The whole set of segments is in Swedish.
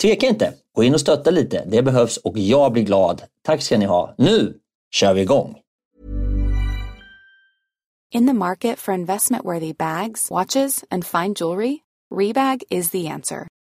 tveka inte. Gå in och stötta lite. Det behövs och jag blir glad. Tack ska ni ha. Nu kör vi igång! In the market for investment-worthy bags, watches and fine jewelry, Rebag is the answer.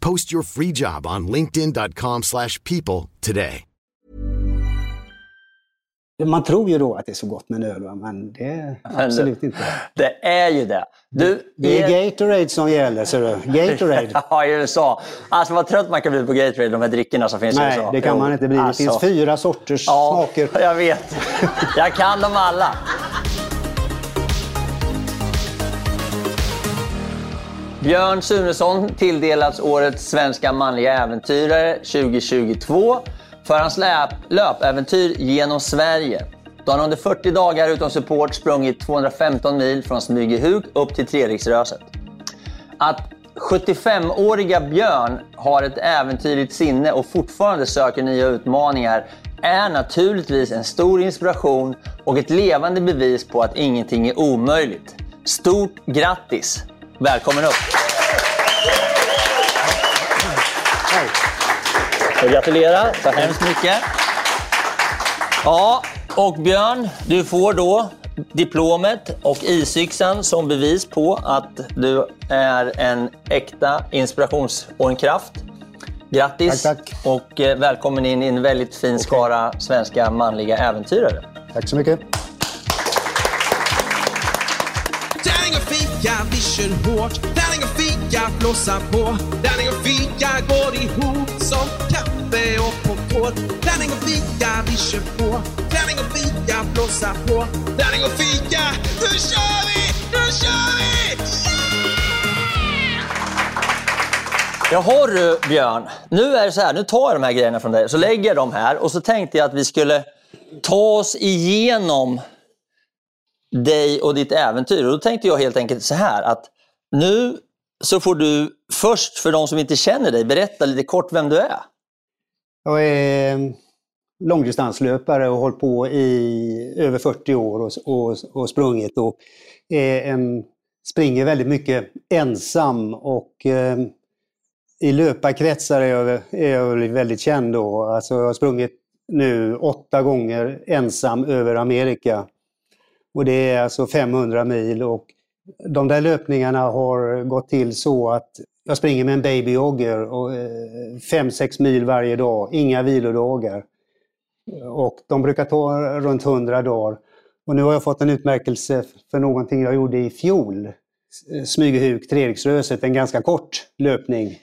Post your free job on linkedin.com slash people today. Man tror ju då att det är så gott med en öl, men det är absolut inte. Det är ju det. Du, det är Gatorade som gäller, ser du. Gatorade. ja, i USA. Alltså vad trött man kan bli på Gatorade, de här drickorna som finns Nej, i USA. Nej, det kan man inte bli. Det alltså. finns fyra sorters ja, smaker. jag vet. Jag kan dem alla. Björn Sunesson tilldelats årets svenska manliga äventyrare 2022 för hans löp, löpäventyr genom Sverige. Då han under 40 dagar utan support sprungit 215 mil från Smygehuk upp till Treriksröset. Att 75-åriga Björn har ett äventyrligt sinne och fortfarande söker nya utmaningar är naturligtvis en stor inspiration och ett levande bevis på att ingenting är omöjligt. Stort grattis! Välkommen upp! Och gratulera så hemskt mycket. Ja, och Björn, du får då diplomet och isyxan som bevis på att du är en äkta inspirations och en kraft. Grattis tack, tack. och eh, välkommen in i en väldigt fin skara okay. svenska manliga äventyrare. Tack så mycket. Fika, vi kör hårt. Tärning och fika, blåsa på. Tärning och fika går ihop som kaffe och popcorn. Tärning och fika, vi kör på. Tärning och fika, blåsa på. Tärning och fika, nu kör vi! Nu kör vi! Jaha du Björn, nu är det så här, nu tar jag de här grejerna från dig så lägger jag dem här och så tänkte jag att vi skulle ta oss igenom dig och ditt äventyr. Och då tänkte jag helt enkelt så här att nu så får du först, för de som inte känner dig, berätta lite kort vem du är. Jag är ehm, långdistanslöpare och har hållit på i över 40 år och, och, och sprungit. Och är en, springer väldigt mycket ensam och eh, i löparkretsar är jag, är jag väldigt känd. Då. Alltså jag har sprungit nu åtta gånger ensam över Amerika. Och det är alltså 500 mil och de där löpningarna har gått till så att jag springer med en babyjogger och 5-6 eh, mil varje dag, inga vilodagar. Och de brukar ta runt 100 dagar. Och nu har jag fått en utmärkelse för någonting jag gjorde i fjol. Smygehuk, Treriksröset, en ganska kort löpning.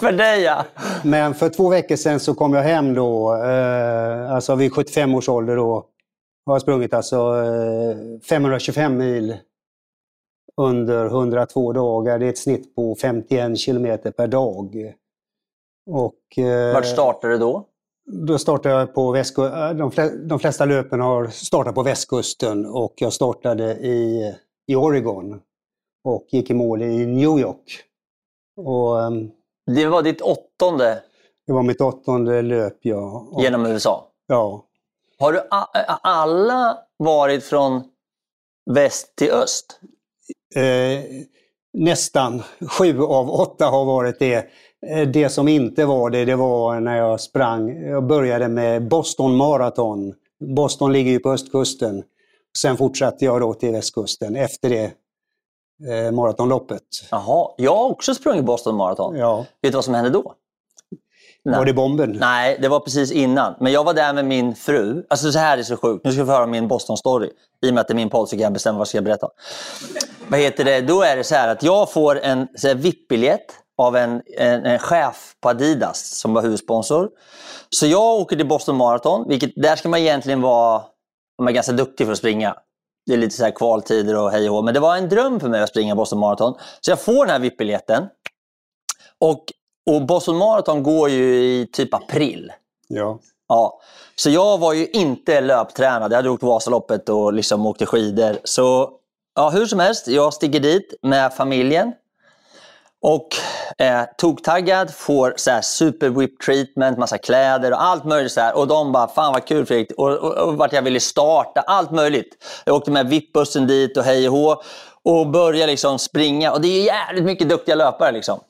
för dig ja! Men för två veckor sedan så kom jag hem då, eh, alltså vid 75 års ålder då, har jag sprungit alltså 525 eh, mil under 102 dagar. Det är ett snitt på 51 kilometer per dag. Och, eh, Vart startade du då? Då startade jag på västkusten. De, de flesta löpen har startat på västkusten och jag startade i, i Oregon och gick i mål i New York. Och, ehm, det var ditt åttonde? Det var mitt åttonde löp, ja. Genom USA? Ja. Har du alla varit från väst till öst? Eh, nästan. Sju av åtta har varit det. Eh, det som inte var det, det var när jag sprang. Jag började med Boston Marathon. Boston ligger ju på östkusten. Sen fortsatte jag då till västkusten efter det eh, maratonloppet. Jaha, jag har också sprungit Boston Marathon. Ja. Vet du vad som hände då? Var det bomben? Nej, det var precis innan. Men jag var där med min fru. Alltså så här är så sjukt. Nu ska vi få höra min Boston-story. I och med att det är min podd så kan jag bestämma vad jag ska berätta. Vad heter det? Då är det så här att jag får en VIP-biljett av en, en, en, chef på Adidas som var huvudsponsor. Så jag åker till Boston Marathon, vilket där ska man egentligen vara man är ganska duktig för att springa. Det är lite så här kvaltider och hej och Men det var en dröm för mig att springa Boston Marathon. Så jag får den här VIP-biljetten. Och och Boston Marathon går ju i typ april. Ja. Ja. Så jag var ju inte löptränad. Jag hade åkt Vasaloppet och liksom åkte skidor. Så ja, hur som helst, jag sticker dit med familjen. Och eh, toktaggad, får så här super whip treatment, massa kläder och allt möjligt. Så här. Och de bara, fan vad kul Fredrik. Och, och, och vart jag ville starta, allt möjligt. Jag åkte med VIP-bussen dit och hej och hå. Och började liksom springa. Och det är jävligt mycket duktiga löpare. Liksom.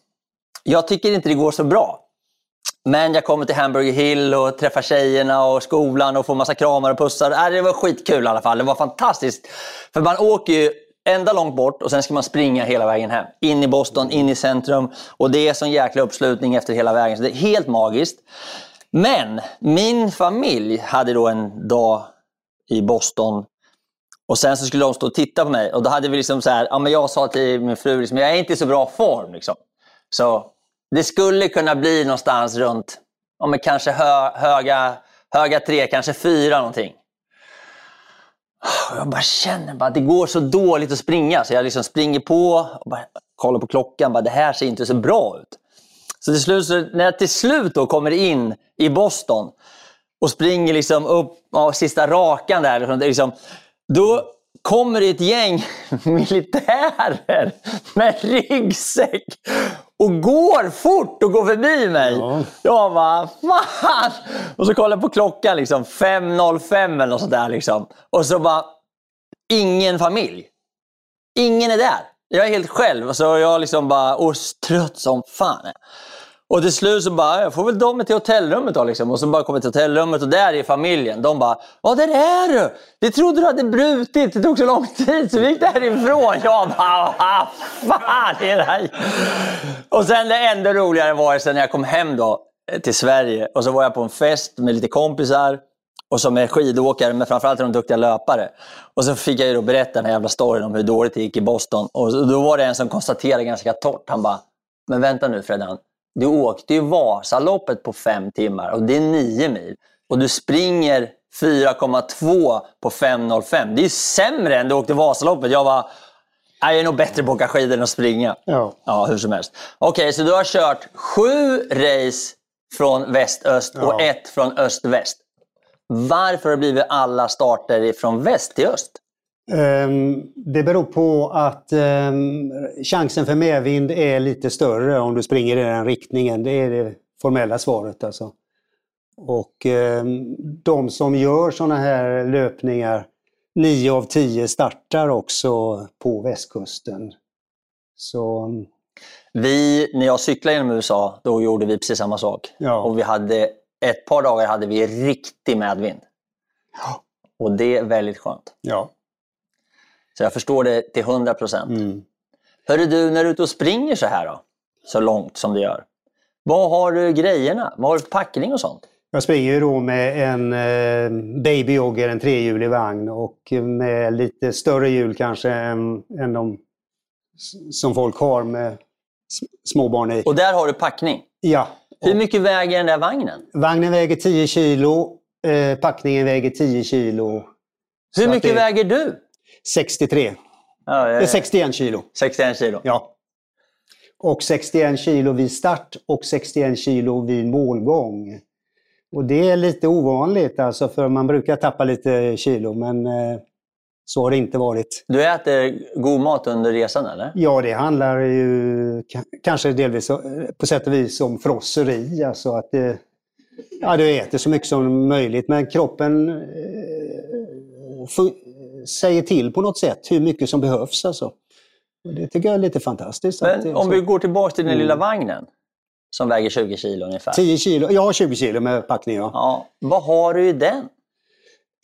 Jag tycker inte det går så bra. Men jag kommer till Hamburger Hill och träffar tjejerna och skolan och får massa kramar och pussar. Äh, det var skitkul i alla fall. Det var fantastiskt. För man åker ju ända långt bort och sen ska man springa hela vägen hem. In i Boston, in i centrum. Och det är sån jäkla uppslutning efter hela vägen. Så det är helt magiskt. Men min familj hade då en dag i Boston och sen så skulle de stå och titta på mig. Och då hade vi liksom så här, ja, men jag sa till min fru, liksom, jag är inte i så bra form. Liksom. Så det skulle kunna bli någonstans runt om kanske hö, höga, höga tre, kanske fyra någonting. Jag bara känner att det går så dåligt att springa så jag liksom springer på och bara kollar på klockan. Bara, det här ser inte så bra ut. Så till slut, så när jag till slut då kommer in i Boston och springer liksom upp av sista rakan där. Liksom, liksom, då kommer det ett gäng militärer med ryggsäck och går fort och går förbi mig. Ja. Jag bara, fan! Och så kollar jag på klockan, liksom, 5.05 eller något sånt där. Liksom. Och så bara, ingen familj. Ingen är där. Jag är helt själv. Så jag liksom bara, och trött som fan. Och till slut så bara, jag får väl dem till hotellrummet då. Liksom. Och så bara kommer jag till hotellrummet och där är familjen. De bara, ja där är du! Vi trodde du hade brutit, det tog så lång tid så vi gick därifrån. Jag bara, vad fan är det här? Och sen det ännu roligare var sen när jag kom hem då eh, till Sverige och så var jag på en fest med lite kompisar och som är skidåkare, men framförallt är de duktiga löpare. Och så fick jag ju då berätta den här jävla storyn om hur dåligt det gick i Boston. Och då var det en som konstaterade ganska torrt, han bara, men vänta nu Freddan, du åkte ju Vasaloppet på fem timmar och det är nio mil. Och du springer 4,2 på 5.05. Det är sämre än du åkte Vasaloppet. Jag var jag är nog bättre på att åka skidor än att springa. Ja. ja hur som helst. Okej, okay, så du har kört sju race från väst-öst ja. och ett från öst-väst. Varför har det blivit alla starter från väst till öst? Ehm, det beror på att ehm, chansen för medvind är lite större om du springer i den riktningen. Det är det formella svaret. Alltså. Och ehm, de som gör sådana här löpningar, 9 av 10 startar också på västkusten. Så... Vi, när jag cyklade genom USA, då gjorde vi precis samma sak. Ja. Och vi hade, ett par dagar hade vi riktig medvind. Ja. Och det är väldigt skönt. Ja. Så jag förstår det till 100 procent. Mm. Hörru du, när du är ute och springer så här då, så långt som du gör. Vad har du grejerna? Vad har du för packning och sånt? Jag springer då med en eh, babyjogger, en trehjulig vagn och med lite större hjul kanske än, än de som folk har med småbarn i. Och där har du packning. Ja. Hur mycket väger den där vagnen? Vagnen väger 10 kilo, eh, packningen väger 10 kilo. Hur mycket det- väger du? 63. Ja, Det är 61 kilo. 61 kilo. Ja. Och 61 kilo vid start och 61 kilo vid målgång. Och det är lite ovanligt alltså för man brukar tappa lite kilo men eh, så har det inte varit. Du äter god mat under resan eller? Ja, det handlar ju ka- kanske delvis eh, på sätt och vis om frosseri. Alltså att det, ja, du äter så mycket som möjligt men kroppen eh, säger till på något sätt hur mycket som behövs. Alltså. Det tycker jag är lite fantastiskt. Men om vi går tillbaka till den Mm. lilla vagnen som väger 20 kilo ungefär. 10 kilo, har 20 kilo med packning. Ja. Ja, vad har du i den?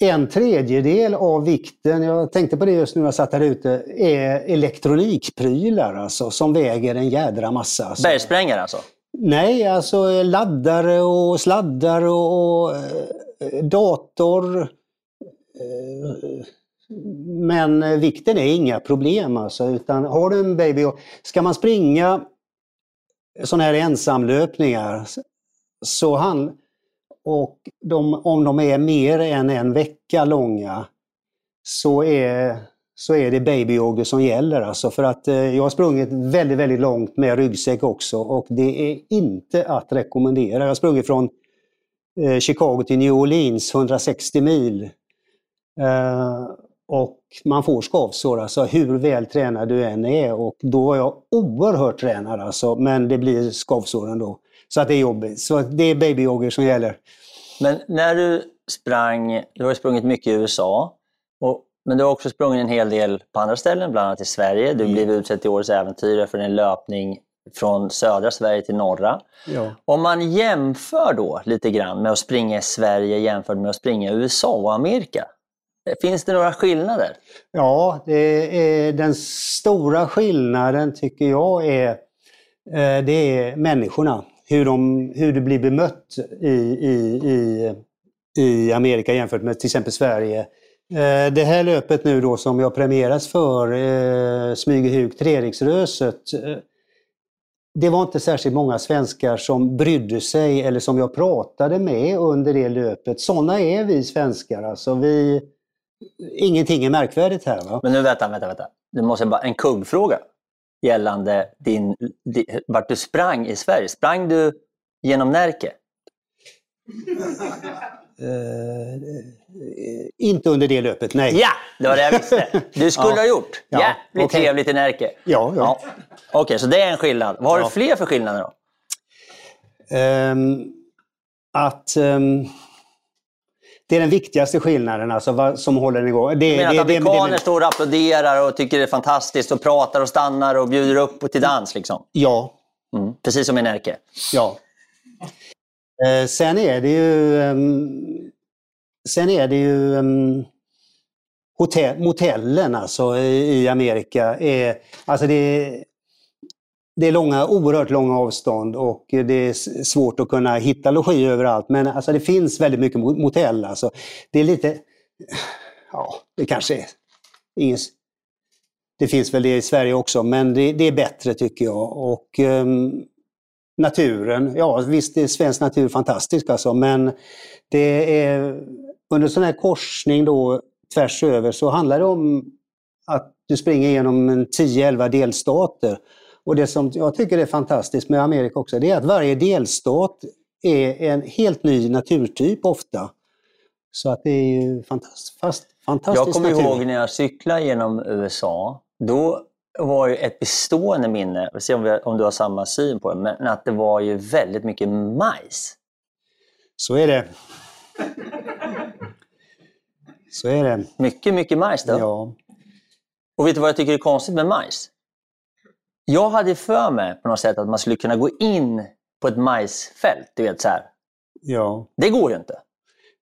En tredjedel av vikten, jag tänkte på det just nu när jag satt här ute, är elektronikprylar alltså, som väger en jädra massa. Alltså. Bergsprängare alltså? Nej, alltså laddare och sladdar och, och eh, dator. Eh, men eh, vikten är inga problem alltså, utan har du en baby och ska man springa sådana här ensamlöpningar så han, och de, om de är mer än en vecka långa så är, så är det babyjogger som gäller. Alltså för att eh, jag har sprungit väldigt, väldigt långt med ryggsäck också och det är inte att rekommendera. Jag har sprungit från eh, Chicago till New Orleans, 160 mil. Eh, och man får skavsår, alltså hur väl tränad du än är. Och då är jag oerhört tränad alltså, men det blir skavsår ändå. Så att det är jobbigt. Så det är babyjogger som gäller. Men när du sprang, du har sprungit mycket i USA, och, men du har också sprungit en hel del på andra ställen, bland annat i Sverige. Du Mm. blev utsedd till Årets äventyrare för en löpning från södra Sverige till norra. Ja. Om man jämför då lite grann med att springa i Sverige jämfört med att springa i USA och Amerika. Finns det några skillnader? Ja, det är, den stora skillnaden tycker jag är, eh, det är människorna. Hur, de, hur du blir bemött i, i, i, i Amerika jämfört med till exempel Sverige. Eh, det här löpet nu då som jag premieras för, eh, Smygehuk Treriksröset, det var inte särskilt många svenskar som brydde sig eller som jag pratade med under det löpet. Sådana är vi svenskar. Alltså vi, ingenting är märkvärdigt här. Va? Men nu vänta, vänta, vänta. Du måste bara, en kuggfråga gällande din, di, vart du sprang i Sverige. Sprang du genom Närke? Eh, inte under det löpet, nej. Ja, det var det jag visste. Du skulle Ja. ha gjort. Ja, Jävligt okej. trevligt i Närke. Ja, ja. Okej, så det är en skillnad. Vad har Ja. du fler för skillnader då? Ehm, att ehm, det är den viktigaste skillnaden alltså, vad, som håller den igång. Det, Jag menar det, att amerikaner det, står och applåderar och tycker det är fantastiskt och pratar och stannar och bjuder upp till dans. Liksom. Ja, Mm. Precis som i Närke. ja. Eh, sen är det ju, ehm, sen är det ju ehm, hotell, motellen alltså, i, i Amerika. Är, alltså det, är- det är långa, oerhört långa avstånd och det är svårt att kunna hitta logi överallt. Men alltså det finns väldigt mycket motell. Alltså. Det är lite, ja, det kanske är ingen, det finns väl det i Sverige också, men det, det är bättre tycker jag. Och um, naturen, ja visst är svensk natur fantastisk alltså, men det är under sån här korsning då tvärs över så handlar det om att du springer igenom en 10-11 delstater. Och det som jag tycker är fantastiskt med Amerika också, det är att varje delstat är en helt ny naturtyp ofta. Så att det är ju fantastiskt, fast, fantastisk Jag kommer natur. ihåg när jag cyklade genom USA. Då var ju ett bestående minne, vi ser om, vi, om du har samma syn på det, men att det var ju väldigt mycket majs. Så är det. Så är det. Mycket, mycket majs. Då. Ja. Och vet du vad jag tycker är konstigt med majs? Jag hade för mig på något sätt att man skulle kunna gå in på ett majsfält. Du vet så här. ja. Det går ju inte.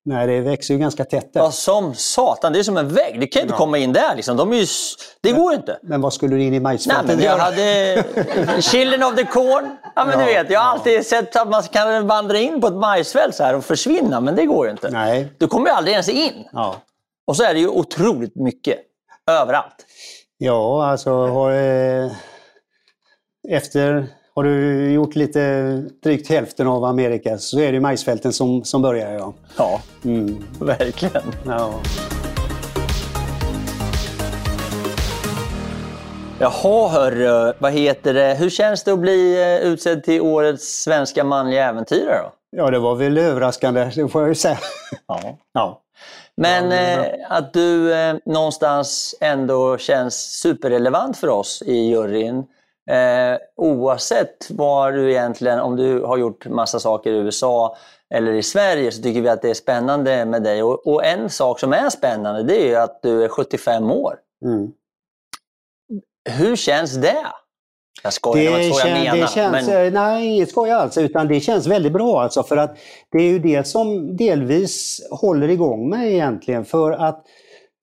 Nej, det växer ju ganska tätt där. Ja, som satan. Det är som en vägg. Du kan ju inte komma in där. Liksom. De är ju, det går ju inte. Men vad skulle du in i Nej, majsfältet men jag hade Children of the Corn. Ja, men du vet, jag har alltid sett att man kan vandra in på ett majsfält så här och försvinna, men det går ju inte. Nej. Du kommer ju aldrig ens in. Ja. Och så är det ju otroligt mycket. Överallt. Ja, alltså har, eh, efter har du gjort lite drygt hälften av Amerika så är det majsfälten som, som börjar. Ja. Ja, Mm. verkligen. Ja. Jaha, hörru. Vad heter det? Hur känns det att bli eh, utsedd till årets svenska manliga äventyrare? Då? ja, det var väl överraskande, det får jag ju säga. Ja. Ja. Men Ja, eh, att du eh, någonstans ändå känns superrelevant för oss i juryn. Eh, oavsett vad du egentligen, om du har gjort massa saker i USA eller i Sverige så tycker vi att det är spännande med dig. Och, och en sak som är spännande det är ju att du är 75 år. Mm. Hur känns det? Jag skojar, det var inte så jag det känns, men... Nej, inget skoj alls, utan det känns väldigt bra alltså för att det är ju det som delvis håller igång mig egentligen för att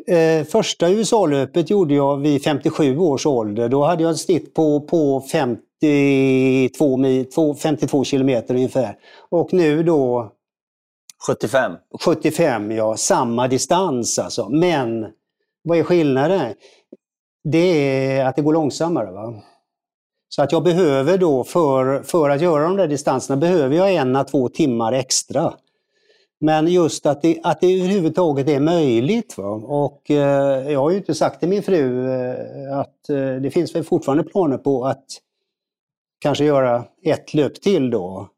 eh, första USA-löpet gjorde jag vid 57 års ålder. Då hade jag ett snitt på, på 52, mil, två- 52 kilometer ungefär. Och nu då 75. 75, ja, samma distans alltså. Men vad är skillnaden? Det är att det går långsammare. Va? Så att jag behöver då, för, för att göra de där distanserna, behöver jag en à två timmar extra. Men just att det, att det överhuvudtaget är möjligt. Va? Och eh, jag har ju inte sagt till min fru eh, att eh, det finns väl fortfarande planer på att kanske göra ett löp till då.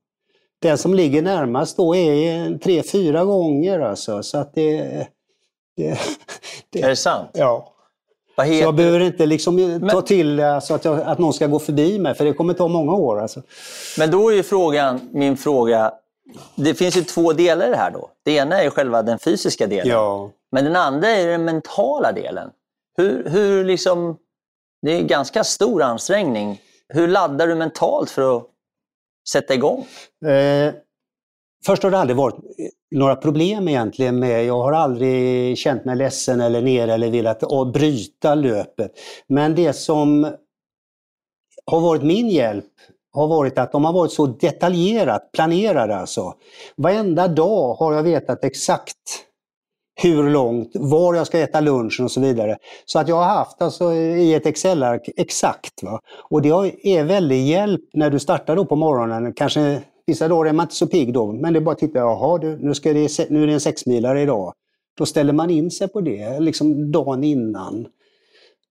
Den som ligger närmast då är tre, fyra gånger alltså. Så att det... det, det Är det sant? ja. Vad Så jag behöver inte liksom ta Men- till alltså att, jag, att någon ska gå förbi mig, för det kommer ta många år. Alltså. Men då är ju frågan, min fråga, det finns ju två delar i det här då. Det ena är själva den fysiska delen. Ja. Men den andra är den mentala delen. Hur, hur liksom, det är en ganska stor ansträngning. Hur laddar du mentalt för att sätta igång? Eh, först har det aldrig varit några problem egentligen med, jag har aldrig känt mig ledsen eller ner eller velat bryta löpet. Men det som har varit min hjälp har varit att de har varit så detaljerat planerade alltså. Varenda dag har jag vetat exakt hur långt, var jag ska äta lunchen och så vidare. Så att jag har haft alltså i ett Excel-ark exakt. Va? Och det är väldigt hjälp när du startar då på morgonen. Kanske vissa dagar är man inte så pigg då, men det är bara att titta, jaha du, nu, ska det, nu är det en sexmilare idag. Då ställer man in sig på det, liksom dagen innan.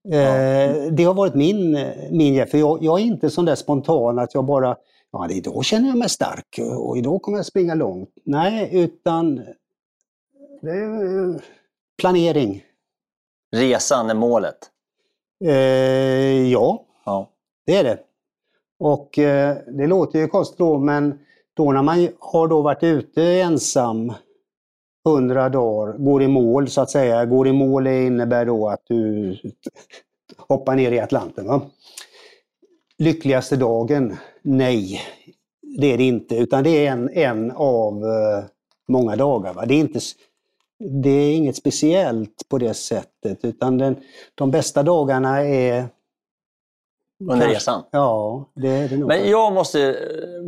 Eh, det har varit min, min hjälp, för jag, jag är inte sån där spontan att jag bara, ja idag känner jag mig stark och idag kommer jag springa långt. Nej, utan det är eh, planering. Resan är målet. Eh, ja, Ja. det är det. Och eh, det låter ju konstigt då, men då när man har då varit ute ensam 100 dagar, går i mål så att säga. Går i mål innebär då att du hoppar ner i Atlanten. Va? Lyckligaste dagen? Nej, det är det inte. Utan det är en, en av eh, många dagar. Va? Det, är inte, det är inget speciellt på det sättet. Utan den, de bästa dagarna är... Under kanske- resan. Ja, det är det nog. Men jag måste,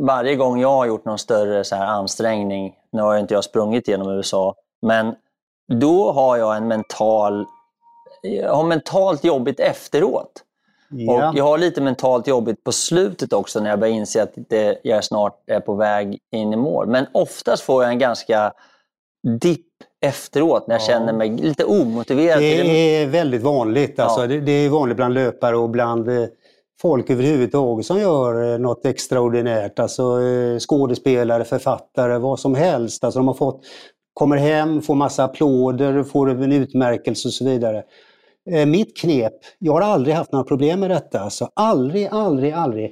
varje gång jag har gjort någon större så här ansträngning, nu har inte jag sprungit genom USA, men då har jag en mental, jag har mentalt jobbigt efteråt. ja. Och jag har lite mentalt jobbigt på slutet också när jag börjar inse att det, jag snart är på väg in i mål. Men oftast får jag en ganska dipp efteråt när jag Ja. känner mig lite omotiverad. det. Är väldigt vanligt. Alltså, Ja. det, det är vanligt bland löpare och bland eh, folk överhuvudtaget som gör eh, något extraordinärt. Alltså eh, skådespelare, författare, vad som helst. Alltså, de har fått, kommer hem, får massa applåder, får en utmärkelse och så vidare. Eh, mitt knep, jag har aldrig haft några problem med detta. Alltså, aldrig, aldrig, aldrig.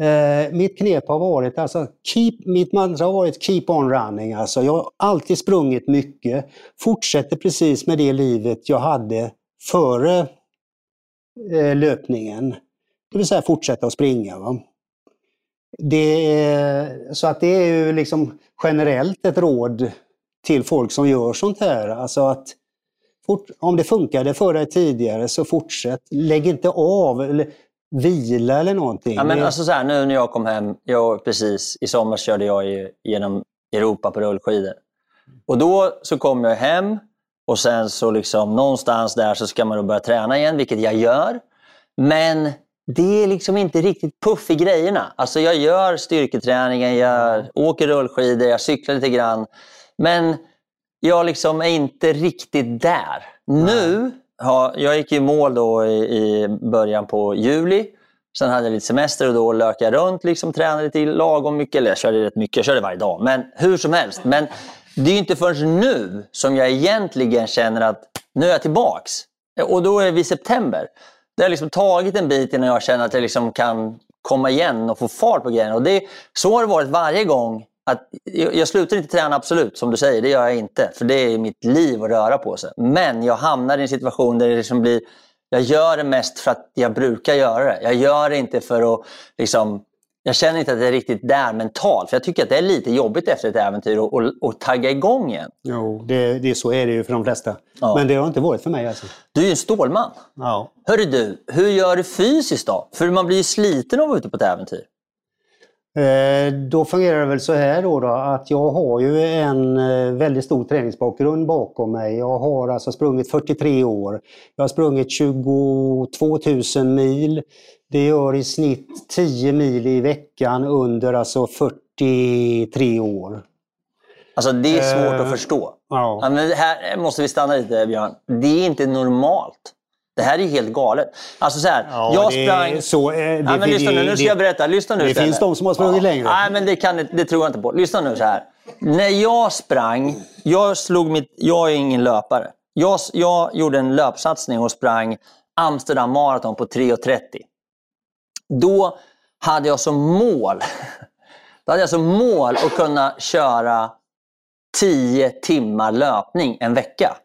Eh, mitt knep har varit, alltså, keep, mitt mantra har varit keep on running. Alltså, jag har alltid sprungit mycket. Fortsätter precis med det livet jag hade före eh, löpningen. Det vill säga fortsätta att springa. Va? Är, så att det är ju liksom generellt ett råd till folk som gör sånt här. Alltså att fort, om det funkade för dig tidigare så fortsätt. Lägg inte av. Eller, vila eller någonting. Ja, men alltså så här, nu när jag kom hem, jag, precis i somras körde jag i, genom Europa på rullskidor. Och då så kom jag hem och sen så liksom någonstans där så ska man då börja träna igen, vilket jag gör. Men det är liksom inte riktigt puff i grejerna. Alltså jag gör styrketräningen, jag åker rullskidor, jag cyklar lite grann. Men jag liksom är inte riktigt där. Nu, har, jag gick i mål då i, i början på juli. Sen hade jag lite semester och då lökade jag runt, liksom, tränade lite lagom mycket. Eller jag körde rätt mycket, jag körde varje dag. Men hur som helst. Men det är inte förrän nu som jag egentligen känner att nu är jag tillbaks. Och då är vi i september. Det har liksom tagit en bit innan jag känner att jag liksom kan komma igen och få fart på grejerna. Och det, så har det varit varje gång. Att, jag slutar inte träna absolut, som du säger. Det gör jag inte. För det är mitt liv att röra på sig. Men jag hamnar i en situation där det liksom blir... Jag gör det mest för att jag brukar göra det. Jag gör det inte för att liksom, jag känner inte att jag är riktigt där mentalt. För jag tycker att det är lite jobbigt efter ett äventyr att och, och tagga igång igen. Jo, det, det, så är det ju för de flesta. Ja. Men det har inte varit för mig. Alltså. Du är ju en stålman. Ja. Hörru du, hur gör du fysiskt då? För man blir ju sliten av att vara ute på ett äventyr. Eh, då fungerar det väl så här då, då, att jag har ju en eh, väldigt stor träningsbakgrund bakom mig. Jag har alltså sprungit 43 år. Jag har sprungit 22 000 mil. Det gör i snitt 10 mil i veckan under alltså 43 år. Alltså det är svårt uh, att förstå. Ja. ja. men här måste vi stanna lite Björn. Det är inte normalt. Det här är helt galet. Alltså så här, ja, jag sprang... Så, det, ja, men lyssna nu, nu ska jag berätta. Lyssna nu Det istället. finns de som har sprungit ja. längre. Nej, men det, kan, det tror jag inte på. Lyssna nu så här. När jag sprang, jag slog mitt... Jag är ingen löpare. Jag, jag gjorde en löpsatsning och sprang Amsterdam Marathon på 3.30. Då hade jag som mål, då hade jag som mål att kunna köra 10 timmar löpning en vecka.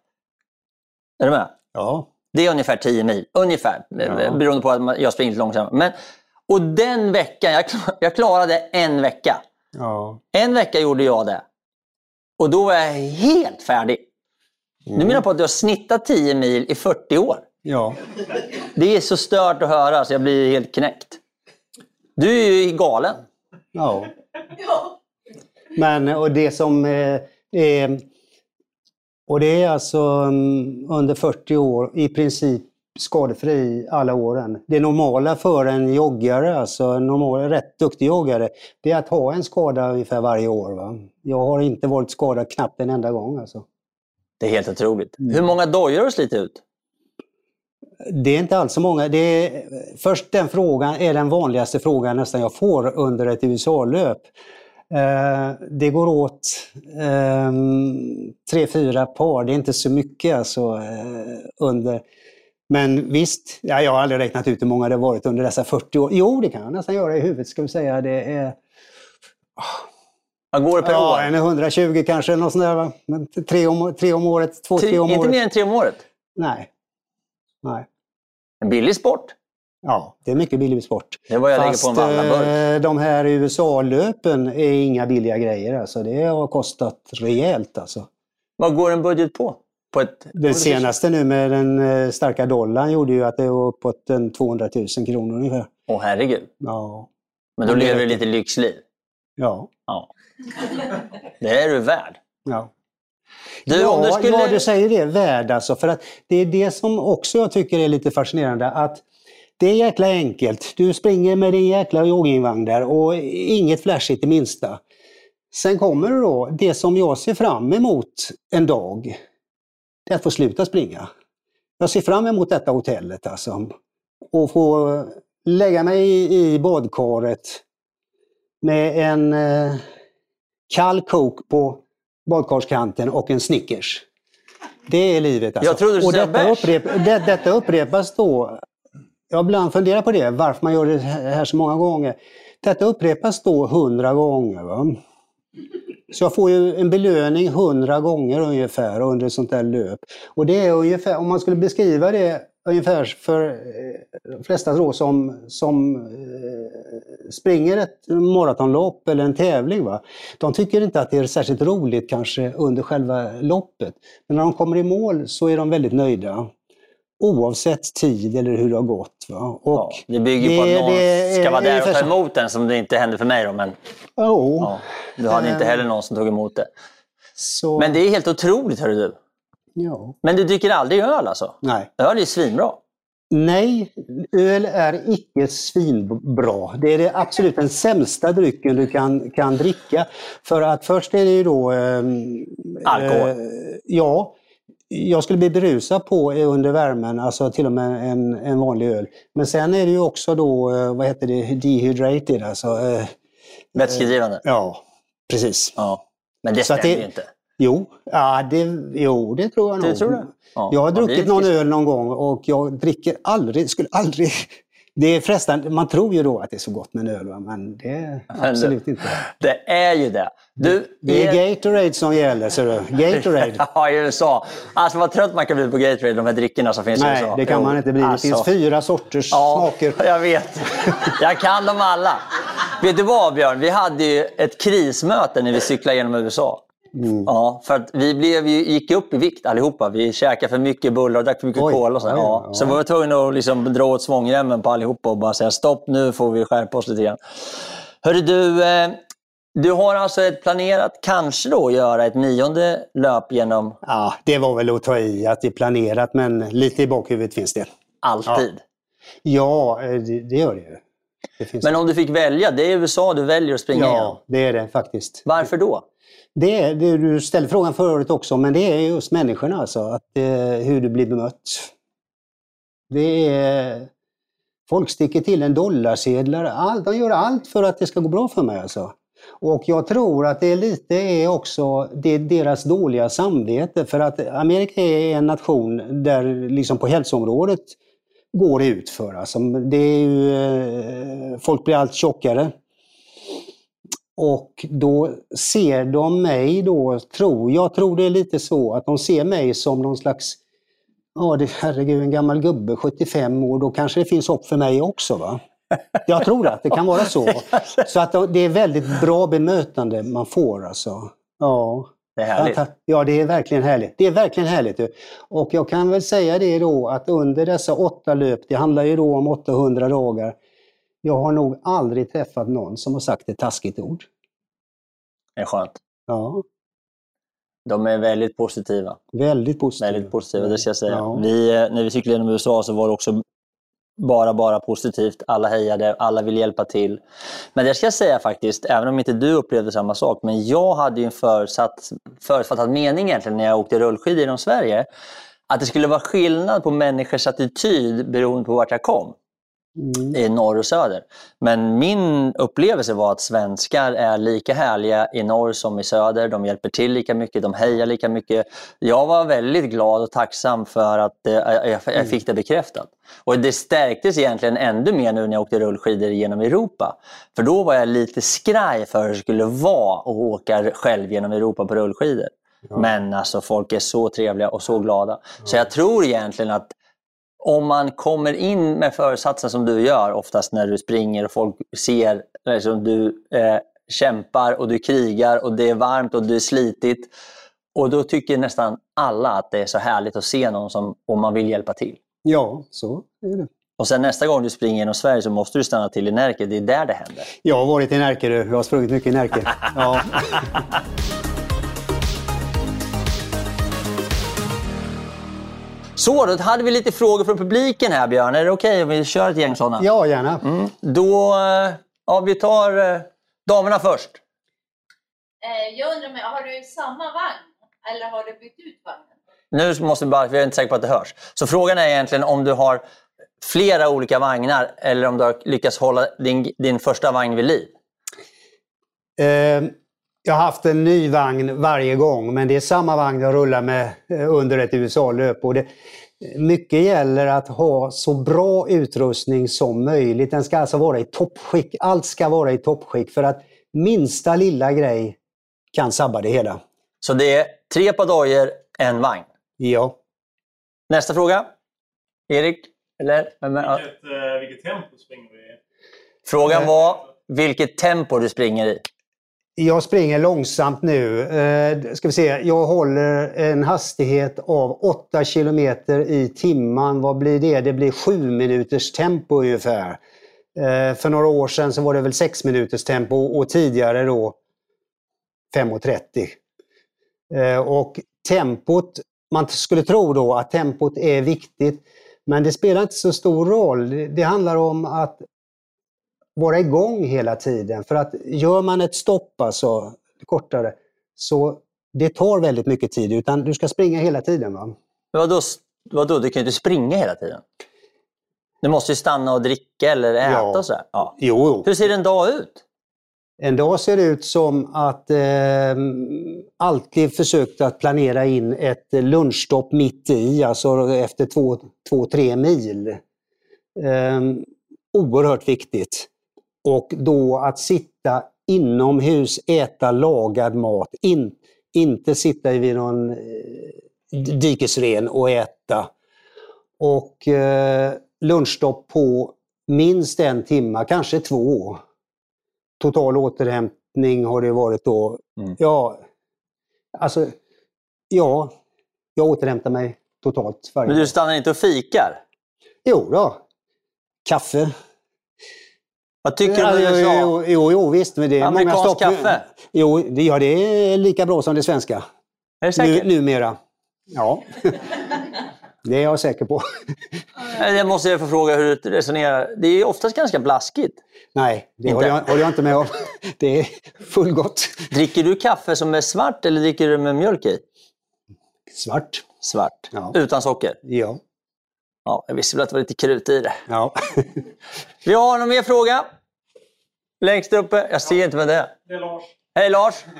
Är du med? Ja. Det är ungefär 10 mil, ungefär, ja. beroende på att jag springer långsammare. Men, och den veckan, jag, jag klarade en vecka. Ja. En vecka gjorde jag det. Och då var jag helt färdig. Mm. Du menar på att du har snittat 10 mil i 40 år? Ja. Det är så stört att höra så jag blir helt knäckt. Du är ju galen. Ja. Men och det som eh, är... Och det är alltså mm, under 40 år i princip skadefri alla åren. Det normala för en joggare, alltså en normal, rätt duktig joggare, det är att ha en skada ungefär varje år. Va? Jag har inte varit skadad knappt en enda gång. Alltså. Det är helt otroligt. Hur många dojor har du slitit ut? Det är inte alls så många. Det är, först den frågan är den vanligaste frågan nästan jag får under ett USA-löp. Eh, det går åt eh, tre, fyra par, det är inte så mycket alltså, eh, under. Men visst, ja, jag har aldrig räknat ut hur många det har varit under dessa 40 år. Jo, det kan jag nästan göra i huvudet, ska vi säga. Det är... Vad går det per ja, år? En 120 kanske, något sånt där, va? Tre, om, tre om året, två, tre, tre om inte året. Inte mer än tre om året? Nej. Nej. En billig sport? Ja, det är mycket billig sport. Det är vad jag Fast, lägger på en Vallaburk. Eh, de här USA-löpen är inga billiga grejer. Alltså. Det har kostat rejält. Alltså. Vad går en budget på? på ett... Det senaste nu med den eh, starka dollarn gjorde ju att det var uppåt 200 000 kronor ungefär. Åh herregud. Ja. Men då lever du lite lyxliv? Ja. ja. Det är du värd. Ja. Du, ja, du skulle... ja, du säger det. Värd alltså. För att det är det som också jag tycker är lite fascinerande. Att det är jäkla enkelt. Du springer med din jäkla joggingvagn där och inget flashigt i minsta. Sen kommer det då, det som jag ser fram emot en dag, det är att få sluta springa. Jag ser fram emot detta hotellet alltså. Och få lägga mig i badkaret med en eh, kall kok på badkarskanten och en Snickers. Det är livet. Alltså. Jag trodde du och detta, upprep, det, detta upprepas då. Jag har ibland funderat på det, varför man gör det här så många gånger. Detta upprepas då hundra gånger. Va? Så jag får ju en belöning hundra gånger ungefär under ett sånt där löp. Och det är ungefär, om man skulle beskriva det ungefär för eh, de flesta då som, som eh, springer ett maratonlopp eller en tävling, va? de tycker inte att det är särskilt roligt kanske under själva loppet. Men när de kommer i mål så är de väldigt nöjda. Oavsett tid eller hur det har gått. Va? Och Ja, det bygger ju på det- att någon det ska vara där och ta emot den, som det inte hände för mig. Då, men Jo, ja, du hade inte Eh. heller någon som tog emot det. så... Men det är helt otroligt, hörru du. Ja. Men du dricker aldrig öl alltså? Nej. Öl är svinbra. Nej, öl är icke svinbra. Det är det absolut den sämsta drycken du kan, kan dricka. För att först är det ju då... ehm, Alkohol. eh, ja, jag skulle bli berusad på under värmen, alltså till och med en, en vanlig öl. Men sen är det ju också då, eh, vad heter det, dehydrated, alltså... eh, Vätskedrivande. ja, precis. Ja. Men det stämmer ju inte. Jo, ja, det, jo, det tror jag Du nog. tror det? Ja. Jag har druckit någon öl någon gång och jag dricker aldrig, skulle aldrig... Det är frestande, man tror ju då att det är så gott med en öl, men det är absolut inte. Det är ju det. Du, Det är Gatorade som gäller, ser du. Gatorade. Ja, i USA. Alltså vad trött man kan bli på Gatorade, de här drickorna som finns i Nej, USA. det kan Jo, man inte bli. Det alltså. finns fyra sorters smaker. jag vet. Jag kan dem alla. Vet du vad Björn? Vi hade ju ett krismöte när vi cyklade genom USA. Mm. Ja, för att vi blev ju, gick upp i vikt allihopa. Vi käkade för mycket bullar och drack för mycket Oj. Och så, ja. ja. så vi var tvungna att liksom dra åt svångremmen på allihopa och bara säga stopp nu får vi skärpa oss lite grann. Hörru du, eh, du har alltså ett planerat, kanske då, göra ett nionde löp genom Ja, det var väl att ta i att det är planerat, men lite i bakhuvudet finns det. alltid. Ja, eh, det, det gör det ju. Men om du fick välja, det är USA du väljer att springa. Ja, det är det faktiskt. Varför då? Det är, det, du ställde frågan förut också, men det är just människorna alltså. Att, eh, hur du blir bemött. Det är... Folk sticker till en dollarsedlar. All, de gör allt för att det ska gå bra för mig alltså. Och jag tror att det är lite är också det deras dåliga samvete. För att Amerika är en nation där liksom på hälsoområdet går det utför. Alltså, det är ju, eh, folk blir allt tjockare. Och då ser de mig då, tror jag, tror det är lite så, att de ser mig som någon slags, ja det, herregud en gammal gubbe, 75 år, då kanske det finns hopp för mig också va? Jag tror att det kan vara så. Så att det är väldigt bra bemötande man får alltså. Ja. Det är härligt. Ja, det är verkligen härligt. Det är verkligen härligt. Och jag kan väl säga det då att under dessa åtta löp, det handlar ju då om 800 dagar, jag har nog aldrig träffat någon som har sagt ett taskigt ord. Det är skönt. Ja, De är väldigt positiva. väldigt positivt. Väldigt positiva, det ska jag säga. Ja. Vi, eh, när vi cyklade genom USA så var det också bara, bara positivt. Alla hejade, alla vill hjälpa till. Men det ska jag säga faktiskt, även om inte du upplevde samma sak, men jag hade ju en förutsatt, förutfattad mening egentligen när jag åkte rullskidor genom Sverige. Att det skulle vara skillnad på människors attityd beroende på vart jag kom. Mm. i norr och söder. Men min upplevelse var att svenskar är lika härliga i norr som i söder. De hjälper till lika mycket, de hejar lika mycket. Jag var väldigt glad och tacksam för att eh, jag, jag fick det bekräftat. Och det stärktes egentligen ännu mer nu när jag åkte rullskidor genom Europa. För då var jag lite skraj för hur det skulle vara att åka själv genom Europa på rullskidor. Men alltså folk är så trevliga och så glada. Så jag tror egentligen att om man kommer in med föresatsen som du gör oftast när du springer och folk ser liksom, du eh, kämpar och du krigar och det är varmt och det är slitigt. Och då tycker nästan alla att det är så härligt att se någon som om man vill hjälpa till. Ja, så är det. Och sen nästa gång du springer genom Sverige så måste du stanna till i Närke. Det är där det händer. Jag har varit i Närke, du. jag har sprungit mycket i Närke. Ja. Så, då hade vi lite frågor från publiken här Björn. Är det okej om vi kör ett gäng sådana? ja, gärna. Mm. Då, eh, ja, vi tar eh, damerna först. Eh, Jag undrar, med, har du samma vagn eller har du bytt ut vagnen? Nu måste vi bara, vi är inte säkra på att det hörs. Så frågan är egentligen om du har flera olika vagnar eller om du har lyckats hålla din, din första vagn vid liv. Eh, jag har haft en ny vagn varje gång, men det är samma vagn jag rullar med eh, under ett USA-löp. Och det, mycket gäller att ha så bra utrustning som möjligt. Den ska alltså vara i toppskick. Allt ska vara i toppskick för att minsta lilla grej kan sabba det hela. Så det är tre par dojor, en vagn. Ja. Nästa fråga. Erik? Eller? Vilket, eh, vilket tempo springer vi i? Frågan var vilket tempo du springer i? Jag springer långsamt nu. Eh, ska vi se, jag håller en hastighet av 8 kilometer i timmen. Vad blir det? Det blir 7 minuters tempo ungefär. Eh, för några år sedan så var det väl 6 minuters tempo och tidigare då 5.30. Eh, och tempot, man skulle tro då att tempot är viktigt, men det spelar inte så stor roll. Det handlar om att vara igång hela tiden. För att gör man ett stopp, alltså kortare, så det tar väldigt mycket tid. Utan du ska springa hela tiden. Va? Men vadå, vadå, du kan ju inte springa hela tiden? Du måste ju stanna och dricka eller äta Ja. och så här. Ja. Jo, jo. Hur ser en dag ut? En dag ser det ut som att eh, alltid försökt att planera in ett lunchstopp mitt i, alltså efter två, två tre mil. Eh, oerhört viktigt. Och då att sitta inomhus, äta lagad mat, in, inte sitta vid någon eh, dikesren och äta. Och eh, lunchstopp på minst en timme, kanske två. Total återhämtning har det varit då. Mm. Ja, alltså, ja, jag återhämtar mig totalt varje Men du stannar inte och fikar? Jo då. Kaffe. Vad tycker du om USA? jo, jo, jo, visst. Men det är Amerikansk många stopp. kaffe? Jo, det, ja, det är lika bra som det svenska. Är du säker? Nu, numera. Ja. det är jag säker på. Jag måste få fråga hur du resonerar. Det är oftast ganska blaskigt. Nej, det Inte? håller jag, håller jag inte med om. Det är fullgott. Dricker du kaffe som är svart eller dricker du med mjölk i? Svart. Svart. Ja. Utan socker? Ja. Ja, jag visste väl att det var lite krut i det. ja. Vi har någon mer fråga? Längst uppe. Jag ser inte vem det är. Det är Lars. Hej Lars!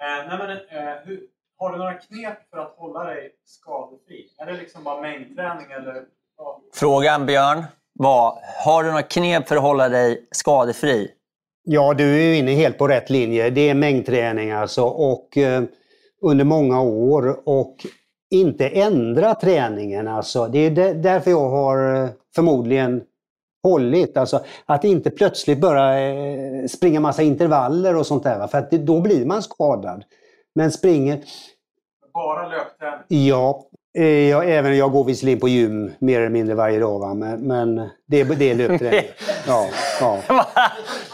Eh, nej men, eh, hur, har du några knep för att hålla dig skadefri? Är det liksom bara mängdträning eller? Ja. Frågan Björn var, har du några knep för att hålla dig skadefri? Ja, du är ju inne helt på rätt linje. Det är mängdträning alltså och eh, under många år och inte ändra träningen alltså. Det är där- därför jag har eh, förmodligen hållit. Alltså att inte plötsligt börja eh, springa massa intervaller och sånt där. Va? För att det, då blir man skadad. Men springer, Bara löpträning? ja, eh, jag, även jag går visserligen på gym mer eller mindre varje dag. Va? Men, men det, är- det är löpträning. Ja, ja.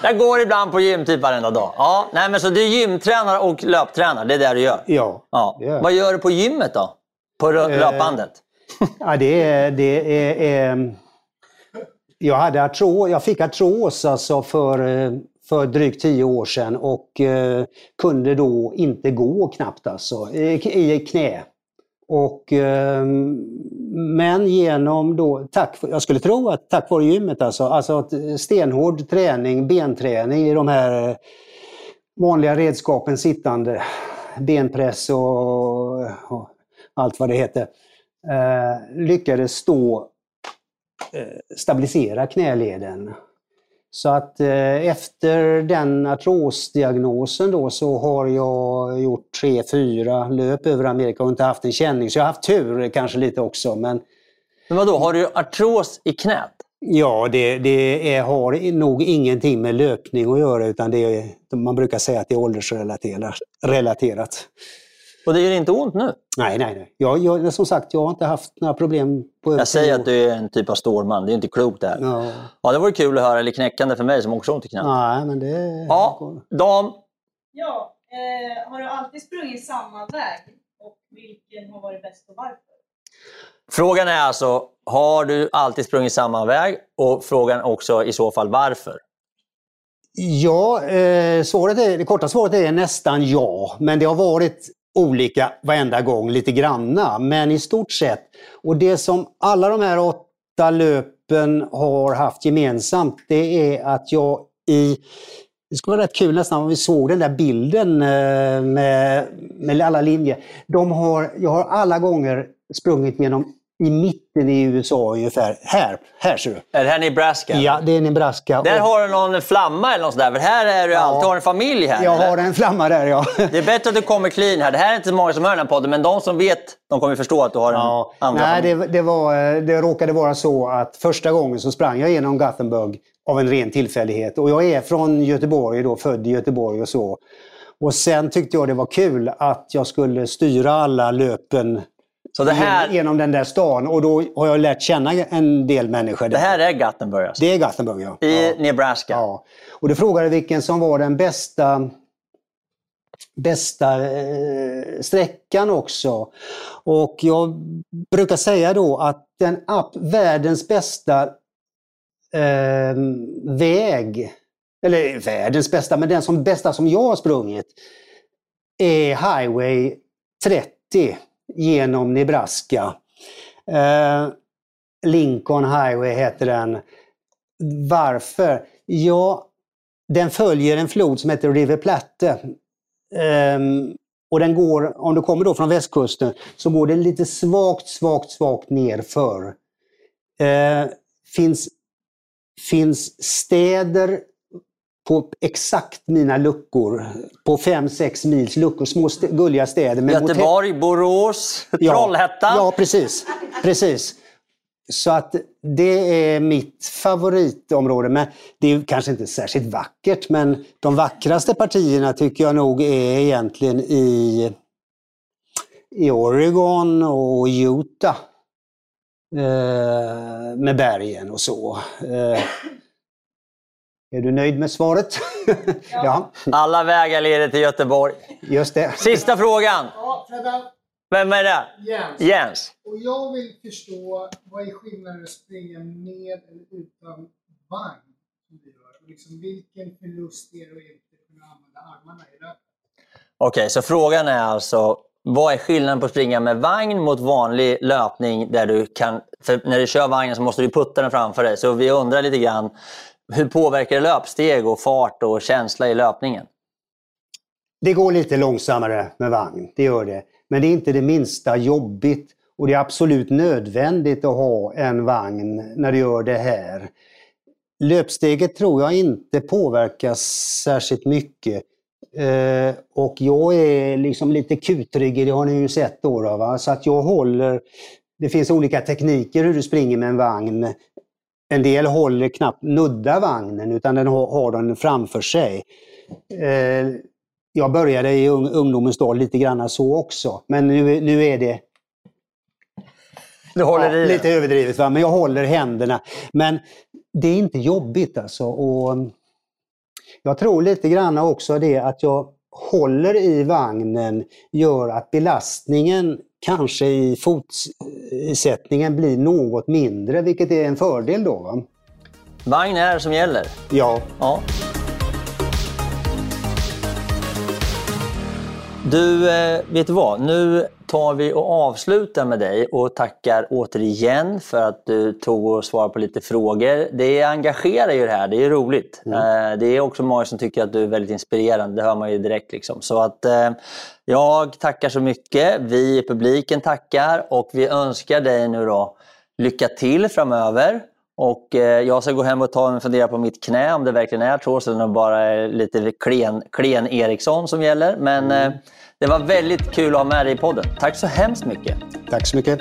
Jag går ibland på gym typ varenda dag. Ja, nej, men så du är gymtränare och löptränare, det är det du gör? ja. Ja. det gör. Vad gör du på gymmet då? På Eh, löpbandet? Ja, det är... Det är eh, jag, hade artro, jag fick artros alltså för, eh, för drygt tio år sedan och eh, kunde då inte gå knappt alltså, i, i knä. Och, eh, men genom då, tack, jag skulle tro att tack vare gymmet alltså, alltså att stenhård träning, benträning i de här eh, vanliga redskapen sittande, benpress och, och allt vad det heter, eh, lyckades då eh, stabilisera knäleden. Så att eh, efter den artrosdiagnosen då så har jag gjort tre, fyra löp över Amerika och inte haft en känning. Så jag har haft tur kanske lite också. Men Men vadå, har du artros i knät? ja, det, det är, har nog ingenting med löpning att göra utan det är, man brukar säga att det är åldersrelaterat. Och det gör inte ont nu? Nej, nej, nej. Jag, jag, som sagt, jag har inte haft några problem på Jag säger att du är en typ av stålman, det är inte klokt det här. Ja. Ja, det vore kul att höra, eller knäckande för mig som också har ont i knät. Nej, men det... Ja, dam. Ja, eh, har du alltid sprungit samma väg? Och vilken har varit bäst och varför? Frågan är alltså, har du alltid sprungit samma väg? Och frågan också i så fall varför? Ja, eh, svaret är, det korta svaret är nästan ja. Men det har varit olika varenda gång, lite granna. Men i stort sett. Och det som alla de här åtta löpen har haft gemensamt, det är att jag i det skulle vara rätt kul nästan om vi såg den där bilden eh, med, med alla linjer. De har, jag har alla gånger sprungit genom i mitten i USA ungefär. Här, här ser du. Är det här Nebraska? Ja, det är Nebraska. Där Och har du någon flamma eller något sådär. För här är du alltid, har en familj här. jag eller? har en flamma där ja. Det är bättre att du kommer clean här. Det här är inte så många som hör den här podden, men de som vet, de kommer förstå att du har en Ja, andra nej, familj. det, det, var, eh, det råkade vara så att första gången så sprang jag genom Gothenburg av en ren tillfällighet. Och jag är från Göteborg, då, född i Göteborg och så. Och sen tyckte jag det var kul att jag skulle styra alla löpen Så det här, genom, den där stan. Och då har jag lärt känna en del människor. det här är Gothenburg alltså. det är Gothenburg, ja. I ja. Nebraska. Ja. Och du frågade vilken som var den bästa, bästa eh, sträckan också. Och jag brukar säga då att den app, världens bästa eh, väg, eller världens bästa, men den som bästa som jag har sprungit är Highway 30 genom Nebraska. Eh, Lincoln Highway heter den. Varför? Ja, den följer en flod som heter River Platte. Eh, och den går, om du kommer då från västkusten, så går den lite svagt, svagt, svagt nerför. Eh, finns, finns städer på exakt mina luckor, på 5-6 mils luckor, små st- gulliga städer. med motell- Göteborg, Borås, Trollhättan. Ja, precis. precis. Så att det är mitt favoritområde. Men det är kanske inte särskilt vackert, men de vackraste partierna tycker jag nog är egentligen i, i Oregon och Utah. Eh, med bergen och så. Eh, är du nöjd med svaret? ja, Alla vägar leder till Göteborg. just det. Sista frågan. Ja, Vem är det? Jens. Jens. Och jag vill förstå vad är skillnaden att springa med eller utan vagn? Liksom, vilken förlust är det att inte kunna använda armarna i löpet? Okej, så frågan är alltså vad är skillnaden på att springa med vagn mot vanlig löpning där du kan... För när du kör vagnen så måste du putta den framför dig. Så vi undrar lite grann, hur påverkar det löpsteg och fart och känsla i löpningen? Det går lite långsammare med vagn, det gör det. Men det är inte det minsta jobbigt och det är absolut nödvändigt att ha en vagn när du gör det här. Löpsteget tror jag inte påverkas särskilt mycket. Eh, och jag är liksom lite kutryggig, det har ni ju sett då. då va? Så att jag håller... Det finns olika tekniker hur du springer med en vagn. En del håller knappt nudda vagnen utan den har, har den framför sig. Eh, jag började i ung, ungdomens dag lite grann så också. Men nu, nu är det den. lite överdrivet, va? men jag håller händerna. Men det är inte jobbigt alltså. Och jag tror lite grann också det att jag håller i vagnen gör att belastningen kanske i fotsättningen blir något mindre, vilket är en fördel då. Va? Vagn är som gäller. Ja, Ja. Du, eh, vet du vad? Nu tar vi och avslutar med dig och tackar återigen för att du tog och svarade på lite frågor. Det engagerar ju det här, det är roligt. Eh, Det är också många som tycker att du är väldigt inspirerande, det hör man ju direkt. Liksom. Så att eh, jag tackar så mycket, vi i publiken tackar och vi önskar dig nu då lycka till framöver. Och eh, jag ska gå hem och ta en fundera på mitt knä om det verkligen är så, så det bara är lite klen, klen Eriksson som gäller. Men eh, det var väldigt kul att ha med dig i podden. Tack så hemskt mycket. tack så mycket.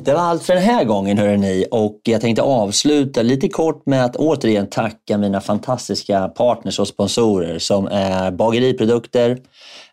Det var allt för den här gången hörrni. Och jag tänkte avsluta lite kort med att återigen tacka mina fantastiska partners och sponsorer som är Bageriprodukter,